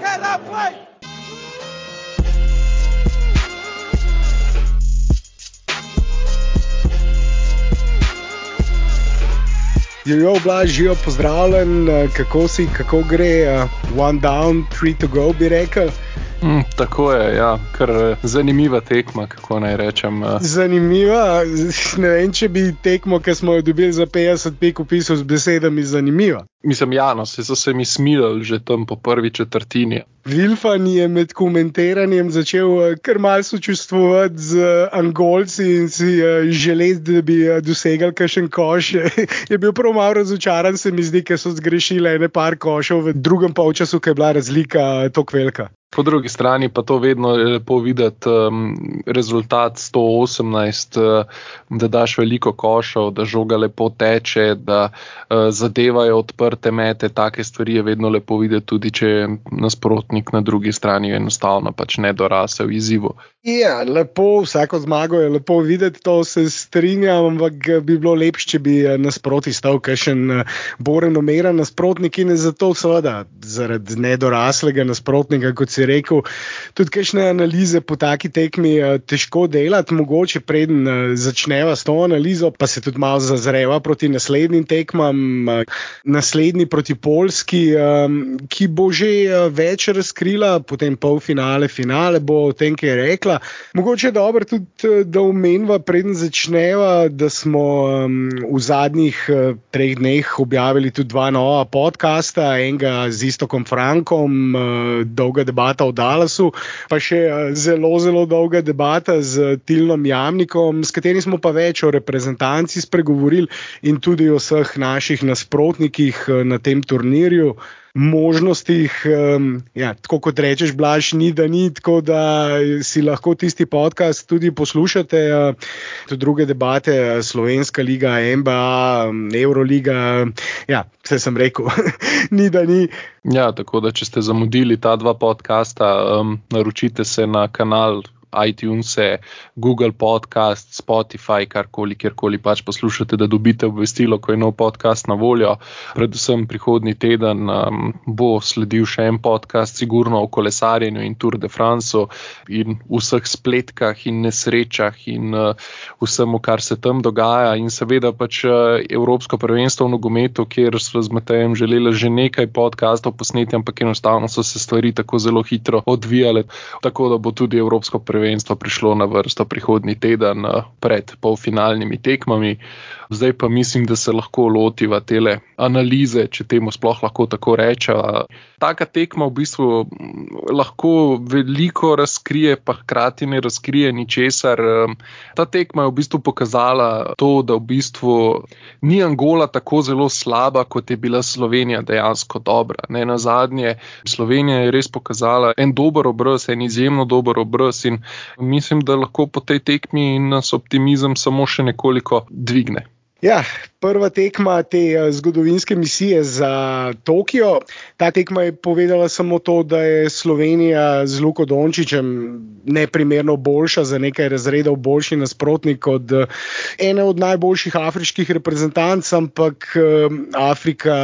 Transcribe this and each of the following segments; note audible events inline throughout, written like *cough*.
That play. Jo, blaž, živo pozdravljen, eh, kako si, kako gre, uh, one down, three to go, bi rekel. Mm, tako je, ja, kar eh, zanimiva tekma, kako naj rečem. Uh. Zanimiva, *laughs* ne vem, če bi tekmo, ki smo jo dobili za 50 pik, opisal z besedami zanimiva. Mislim, ja, no, se so se mi smilili že tam po prvi četrtini. Vilfan je med komentiranjem začel eh, kar malce sočustvovati z eh, Angolci in si eh, želeti, da bi dosegali kakšen koš. *laughs* Je bil prav malo razočaran, se mi zdi, ker so zgrešili ene par košov v drugem polčasu, ker je bila razlika tako velika. Po drugi strani pa to vedno je lepo videti, um, rezultat 118, uh, da daš veliko košov, da žoga lepo teče, da uh, zadevajo odprte mete. Take stvari je vedno lepo videti, tudi če je nasprotnik na drugi strani enostavno pač ne dorasel izzivu. Ja, lepo, vsako zmago je lepo videti, to se strinjam, ampak bi bilo lepše, če bi nasproti stal kakšen uh, boren, umeren nasprotnik in zato, seveda, zaradi nedoraslega nasprotnika, kot se rekel, tudi kakšne analize po taki tekmi uh, težko delati, mogoče preden začneva s to analizo, pa se tudi malo zazreva proti naslednjim tekmam, naslednji proti Polski, ki bo že več razkrila, potem polfinale, finale bo o tem, kaj je rekla. Mogoče je dobro tudi, da omenjava, preden začneva, da smo um, v zadnjih uh, treh dneh objavili tudi dva nova podcasta, enega z Istokom Frankom, uh, dolga debata o Dallasu, pa še uh, zelo, zelo dolga debata z Tilnom Jamnikom, s katerim smo pa več o reprezentanci spregovorili in tudi o vseh naših nasprotnikih na tem turnirju možnostih, um, ja, tako kot rečeš, blaž, ni da ni, tako da si lahko tisti podcast tudi poslušate. Uh, tudi druge debate, Slovenska liga, MBA, Euroliga. Ja, vse sem rekel, *laughs* ni da ni. Ja, tako da, če ste zamudili ta dva podcasta, um, naročite se na kanal iTunes, Google Podcast, Spotify, karkoli, kjerkoli pač poslušate, da dobite obvestilo, ko je nov podcast na voljo. Predvsem prihodnji teden um, bo sledil še en podcast, sigurno o kolesarjenju in Tour de France in vseh spletkah in nesrečah in uh, vsemu, kar se tam dogaja. In seveda pač uh, Evropsko prvenstvo v nogometu, kjer so z Matejem želeli že nekaj podcastov posneti, ampak enostavno so se stvari tako zelo hitro odvijale, tako da bo tudi Evropsko prvenstvo prvenstvo prišlo na vrsto prihodnji teden eh, pred polfinalnimi tekmami. Zdaj pa mislim, da se lahko lotiva te analize, če temu sploh lahko tako rečemo. Taka tekma v bistvu mm, lahko veliko razkrije, pa hkrati ne razkrije ničesar. Ta tekma je v bistvu pokazala to, da v bistvu ni Angola tako zelo slaba, kot je bila Slovenija dejansko dobra. Ne na zadnje, Slovenija je res pokazala en dober obraz, en izjemno dober obraz in mislim, da lahko po tej tekmi nas optimizem samo še nekoliko dvigne. Ja, prva tekma te eh, zgodovinske misije za Tokio. Ta tekma je povedala samo to, da je Slovenija z Luko Dončičem neprimerno boljša, za nekaj razredov boljši nasprotnik od eh, ene od najboljših afriških reprezentanc, ampak eh, Afrika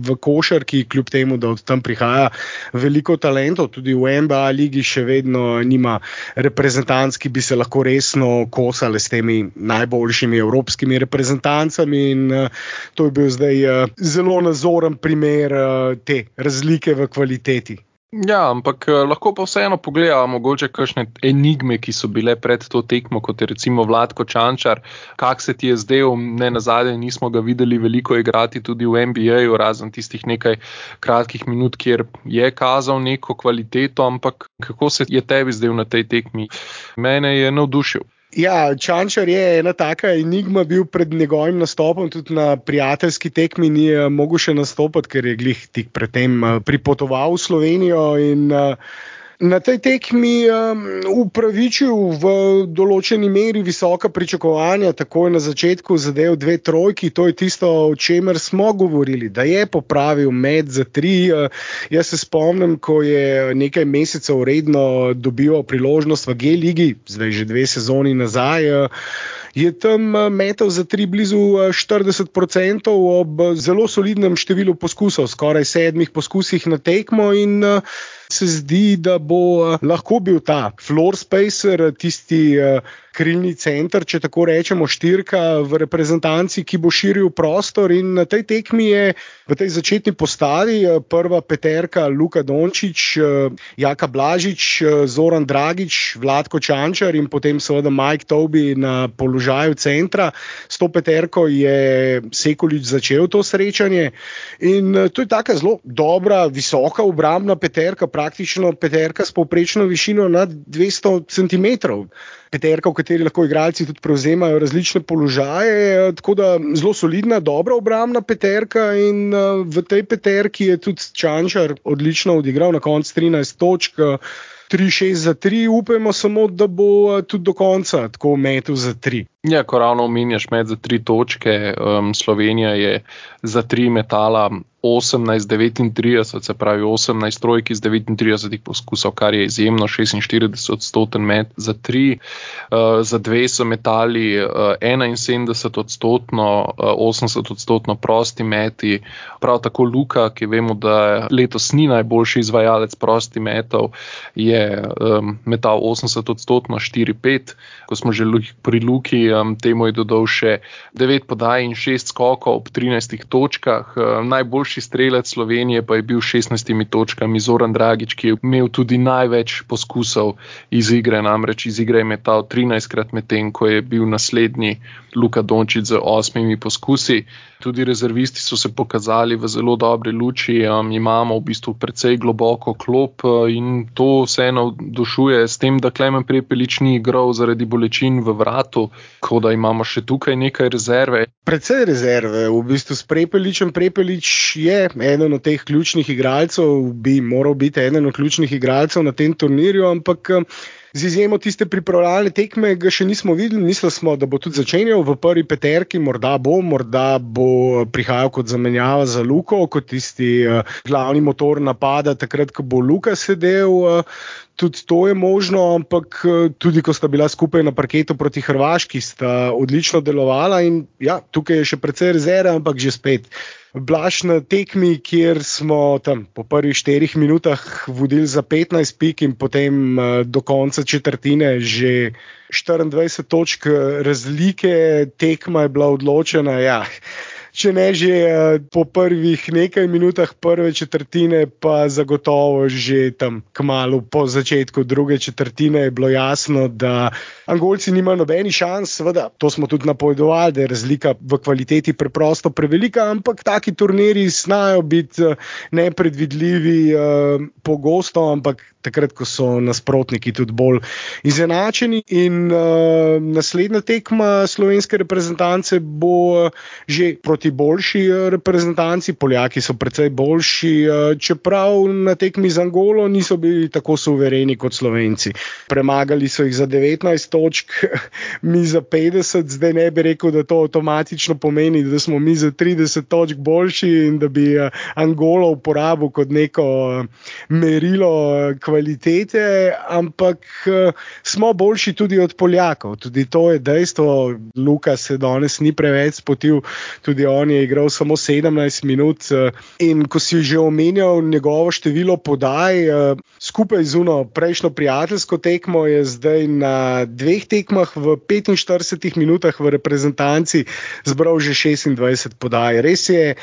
v košarki, kljub temu, da od tam prihaja veliko talentov, tudi v NBA ligi še vedno nima reprezentanc, ki bi se lahko resno kosale s temi najboljšimi evropskimi reprezentancami. In uh, to je bil zdaj uh, zelo nazoren primer uh, te razlike v kvaliteti. Ja, ampak lahko pa vseeno pogledamo, mogoče kakšne enigme, ki so bile pred to tekmo, kot je recimo Vladko Čančar, kak se ti je zdel, ne na zadnje, nismo ga videli veliko igrati tudi v NBA-ju, razen tistih nekaj kratkih minut, kjer je kazal neko kvaliteto, ampak kako se je tebi zdel na tej tekmi? Mene je navdušil. Ja, Čančar je ena taka enigma bil pred njegovim nastopom, tudi na prijateljski tekmi ni eh, mogel še nastopiti, ker je glih tik predtem eh, pripotoval v Slovenijo. In, uh, na tej tekmi um, upravičil v določeni meri visoka pričakovanja, tako je na začetku zadev dve trojki. To je tisto, o čemer smo govorili, da je popravil med za tri. Uh, jaz se spomnim, ko je nekaj mesecev redno dobival priložnost v G-ligi, zdaj že dve sezoni nazaj. Uh, je tam metal za tri blizu 40% ob zelo solidnem številu poskusov, skoraj sedmih poskusih na tekmo in se zdi, da bo eh, lahko bil ta floor spacer, tisti eh, krilni center, če tako rečemo, štirka v reprezentanci, ki bo širil prostor. In na tej tekmi je v tej začetni postavi eh, prva peterka Luka Dončić, Jaka Blažič, Zoran Dragič, Vladko Čančar in potem seveda Mike Tobi na položaju centra. S to peterko je Sekulič začel to srečanje. In to je tako zelo dobra, visoka obrambna peterka praktično peterka s povprečno višino nad 200 cm. Peterka, v kateri lahko igralci tudi prevzemajo različne položaje. Tako da zelo solidna, dobra obrambna peterka. In uh, v tej peterki je tudi Čančar odlično odigral na koncu 13 točk. 3-6 za 3, upajmo samo, da bo tudi do konca tako metu za 3. Ja, ko ravno omenjaš med za 3 točke, um, Slovenija je za 3 metala 18-39, se pravi 18 trojk iz 39 poskusov, kar je izjemno, 46 odstoten met za 3, uh, za 2 so metali uh, 71 odstotno, uh, 80 odstotno prosti meti. Prav tako Luka, ki vemo, da letos ni najboljši izvajalec prosti metov, je um, metal 80 odstotno 4-5, ko smo že pri Luki, um, temu je dodal še 9 podaj in 6 skokov ob 13 točkah. Um, najboljši najboljši strelec Slovenije pa je bil s 16 točkami Zoran Dragič, ki je imel tudi največ poskusov iz igre, namreč iz igre je metal 13 krat medtem, ko je bil naslednji Luka Dončić z osmimi poskusi. Tudi rezervisti so se pokazali v zelo dobri luči, um, imamo v bistvu precej globoko klop uh, in to vseeno dušuje s tem, da Klemen Prepelič ni igral zaradi bolečin v vratu, tako da imamo še tukaj nekaj rezerve. Predvsej rezerve, v bistvu s Prepeličem. Prepelič je eden od teh ključnih igralcev, bi moral biti eden od ključnih igralcev na tem turnirju, ampak z izjemo tiste pripravljalne tekme ga še nismo videli. Mislili smo, da bo tudi začenjal v prvi peterki, morda bo, morda bo prihajal kot zamenjava za Luko, kot tisti uh, glavni motor napada, takrat, ko bo Luka sedel. Uh, Tudi to je možno, ampak tudi ko sta bila skupaj na parketu proti Hrvaški, sta odlično delovala. In ja, tukaj je še precej rezerve, ampak že spet. Blaž na tekmi, kjer smo tam po prvih štirih minutah vodili za 15 pik in potem uh, do konca četrtine že 24 točk razlike, tekma je bila odločena. Ja če ne že eh, po prvih nekaj minutah prve četrtine, pa zagotovo že tam kmalo po začetku druge četrtine je bilo jasno, da Angolci nimajo nobeni šans. Seveda, to smo tudi napovedovali, da je razlika v kvaliteti preprosto prevelika, ampak taki turniri znajo biti eh, nepredvidljivi eh, pogosto, ampak takrat, ko so nasprotniki tudi bolj izenačeni. In uh, naslednja tekma slovenske reprezentance bo uh, že proti boljši uh, reprezentanci, Poljaki so precej boljši, uh, čeprav na tekmi z Angolo niso bili tako suvereni kot Slovenci. Premagali so jih za 19 točk, *laughs* mi za 50, zdaj ne bi rekel, da to avtomatično pomeni, da smo mi za 30 točk boljši in da bi uh, Angolo uporabil kot neko merilo. Kvalitete, ampak smo boljši tudi od Poljakov. Tudi to je dejstvo. Luka se danes ni preveč spotil, tudi on je igral samo 17 minut. Uh, in ko si že omenjal njegovo število podaj, uh, skupaj z uno prejšnjo prijateljsko tekmo, je zdaj na dveh tekmah v 45 minutah v reprezentanci zbral že 26 podaj. Res je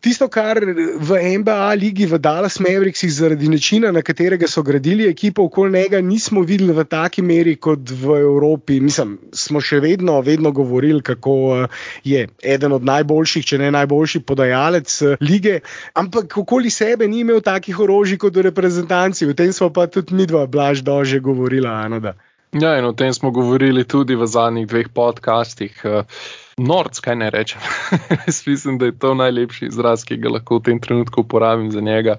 tisto, kar v NBA ligi v Dallas Mavericksih zaradi načina, na katerega so gradili ekipo okoli njega, nismo videli v taki meri kot v Evropi. Mislim, smo še vedno, vedno govorili, kako eh, je eden od najboljših, če ne najboljši podajalec eh, lige, ampak okoli sebe ni imel takih orožij kot v reprezentanci. O tem smo pa tudi mi dva, blaž, dože govorila. Ano, ja, in o tem smo govorili tudi v zadnjih dveh podcastih. Uh, Norc, kaj ne rečem. *laughs* Mislim, da je to najlepši izraz, ki ga lahko v tem trenutku uporabim za njega.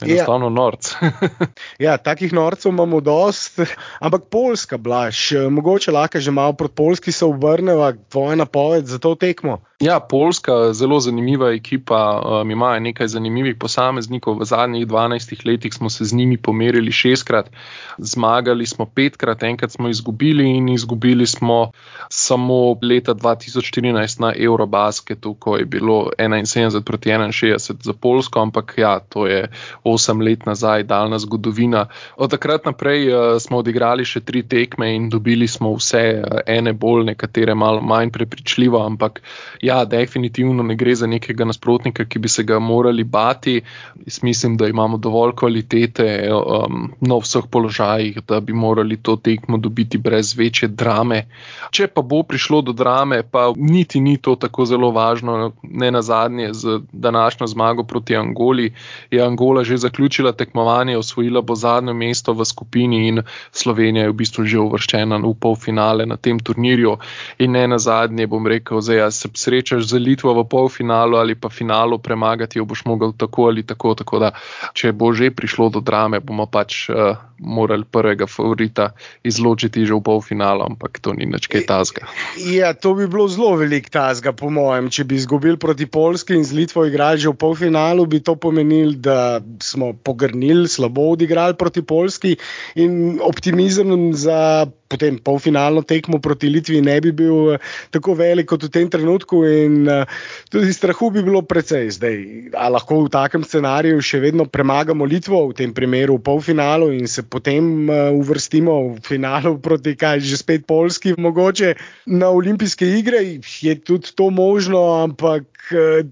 Enostavno ja. norc. *laughs* ja, takih norcev imamo dost, ampak Poljska, blaž, mogoče lahko že malo proti Poljski se obrneva, tvoja napoved za to tekmo. Ja, Poljska, zelo zanimiva ekipa, um, ima nekaj zanimivih posameznikov. V zadnjih 12 letih smo se z njimi pomerili šestkrat, zmagali smo petkrat, enkrat smo izgubili in izgubili smo samo leta 2014 na Eurobasketu, ko je bilo 71 proti 61 za Poljsko, ampak ja, to je osem let nazaj, daljna zgodovina. Od takrat naprej uh, smo odigrali še tri tekme in dobili smo vse, uh, ene bolj, nekatere malo manj prepričljivo, ampak ja, definitivno ne gre za nekega nasprotnika, ki bi se ga morali bati. Jaz mislim, da imamo dovolj kvalitete um, na vseh položajih, da bi morali to tekmo dobiti brez večje drame. Če pa bo prišlo do drame, pa niti ni to tako zelo važno, ne na zadnje z današnjo zmago proti Angoli. Je Angola že zaključila tekmovanje, osvojila bo zadnjo mesto v skupini in Slovenija je v bistvu že uvrščena v polfinale na tem turnirju. In ne na zadnje bom rekel, da se srečaš z Litvo v polfinalu ali pa finalu, premagati jo boš mogel tako ali tako. Tako da, če bo že prišlo do drame, bomo pač uh, morali prvega favorita izločiti že v polfinalu, ampak to ni nič kaj tazga. Ja, to bi bilo zelo velik tazga, po mojem. Če bi izgubili proti Polski in z Litvo igrali že v polfinalu, bi to pomenilo, da smo pogrnili, slabo odigrali proti Polski in optimizem za potem polfinalno tekmo proti Litvi ne bi bil eh, tako velik kot v tem trenutku in uh, tudi strahu bi bilo precej zdaj. A lahko v takem scenariju še vedno premagamo Litvo, v tem primeru v polfinalu in se potem uh, uvrstimo v finalu *laughs* proti kaj že spet Polski, mogoče na olimpijske igre je tudi to možno, ampak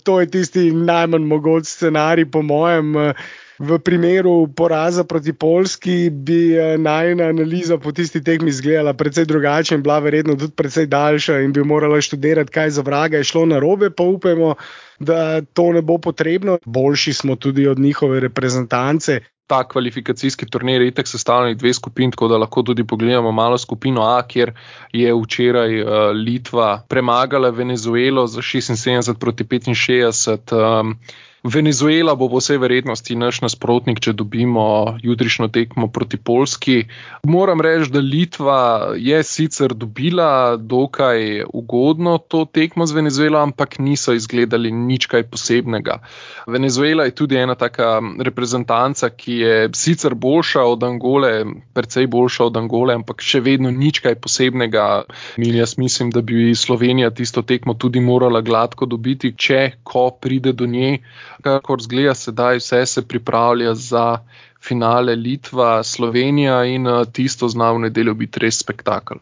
to je tisti najmanj mogoč scenarij po mojem. V primeru poraza proti Polski bi eh, najna analiza po tisti tekmi izgledala precej drugače in bila verjetno tudi precej daljša in bi morala študirati, kaj za vraga je šlo na robe, pa upajmo, da to ne bo potrebno. Boljši smo tudi od njihove reprezentance. Ta kvalifikacijski turnir je itek sestavljen iz dveh skupin, tako da lahko tudi pogledamo malo skupino A, kjer je včeraj uh, Litva premagala Venezuelo za 76 proti 65. Um, Venezuela bo po vsej verjetnosti naš nasprotnik, če dobimo jutrišnjo tekmo proti Polski. Moram reči, da Litva je sicer dobila dokaj ugodno to tekmo z Venezuelo, ampak niso izgledali nič kaj posebnega. Venezuela je tudi ena taka reprezentanca, ki je sicer boljša od Angole, precej boljša od Angole, ampak še vedno nič kaj posebnega. In jaz mislim, da bi Slovenija tisto tekmo tudi morala gladko dobiti, če ko pride do nje kakor zgleda sedaj, vse se pripravlja za finale Litva, Slovenija in eh, tisto zna v nedeljo biti res spektakel.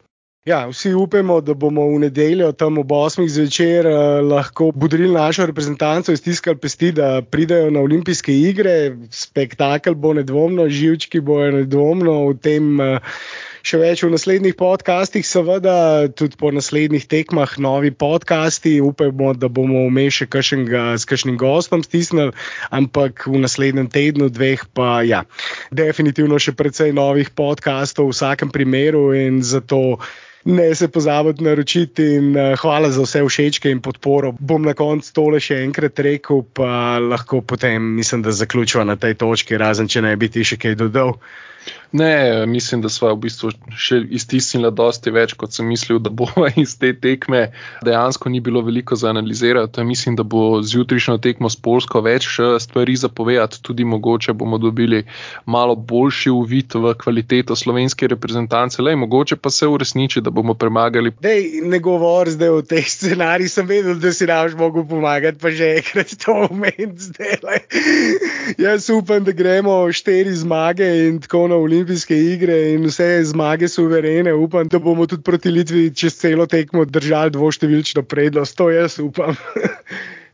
Ja, vsi upamo, da bomo v nedeljo, tam ob 8. zvečer, eh, lahko budili našo reprezentanco in stiskali pesti, da pridejo na olimpijske igre. Spektakel bo nedvomno, živčki bojo nedvomno v tem. Eh, še več v naslednjih podcastih, seveda tudi po naslednjih tekmah, novi podcasti. Upajmo, da bomo vmeš še kakšnega, s kakšnim gostom stisnili, ampak v naslednjem tednu, dveh, pa ja, definitivno še precej novih podcastov v vsakem primeru in zato. Ne se pozabite naročiti in uh, hvala za vse všečke in podporo. Bom na koncu tole še enkrat rekel, pa lahko potem mislim, da zaključujem na tej točki, razen če ne bi ti še kaj dodal. Ne, mislim, da smo v bistvu še iztisnili dosti več, kot sem mislil, da bo *laughs* iz te tekme. Dejansko ni bilo veliko za analizirati. Mislim, da bo zjutrišnjo tekmo s Polsko več eh, stvari zapovedati. Tudi mogoče bomo dobili malo boljši uvid v kvaliteto slovenske reprezentance. Lej, mogoče pa se uresniči, da bomo premagali. Dej, ne govor zdaj o teh scenarijih. Sem vedel, da si nam lahko pomagati, pa že enkrat to omeniti. Jaz upam, da gremo štiri zmage in tako naprej olimpijske igre in vse zmage suverene. Upam, da bomo tudi proti Litvi čez celo tekmo držali dvoštevilčno prednost. To jaz upam. *laughs*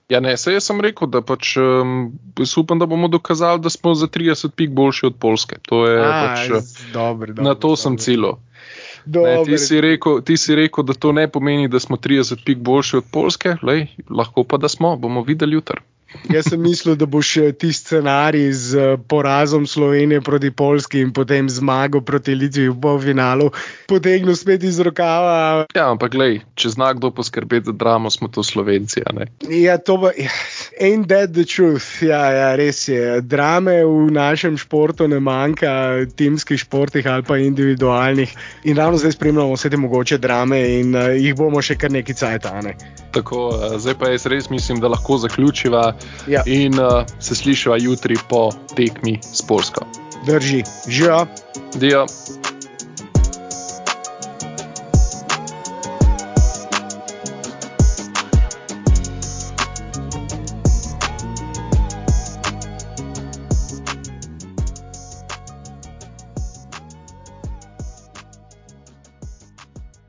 Ja, ne, se jaz sem rekel, da pač um, upam, da bomo dokazali, da smo za 30 pik boljši od Polske. To je, A, pač, dober, dober, na to dober. sem celo. Ne, ti, si rekel, ti si rekel, da to ne pomeni, da smo 30 pik boljši od Polske, Lej, lahko pa da smo, bomo videli jutri. Jaz sem mislil, da boš ti scenarij z eh, porazom Slovenije proti Polski in potem zmago proti Litvi v polfinalu potegnil spet iz rokava. Ja, ampak glej, če zna kdo poskrbeti za dramo, smo to Slovenci. Ja, to bo. Ain't that the truth? Ja, ja, res je. Drame v našem športu ne manjka, timskih športih ali pa individualnih. In ravno zdaj spremljamo vse te mogoče drame in uh, jih bomo še kar nekaj cajtane. Tako, uh, zdaj pa jaz res mislim, da lahko zaključiva Ja. in uh, se slišiva jutri po tekmi s Polsko. Drži, živa. Dio.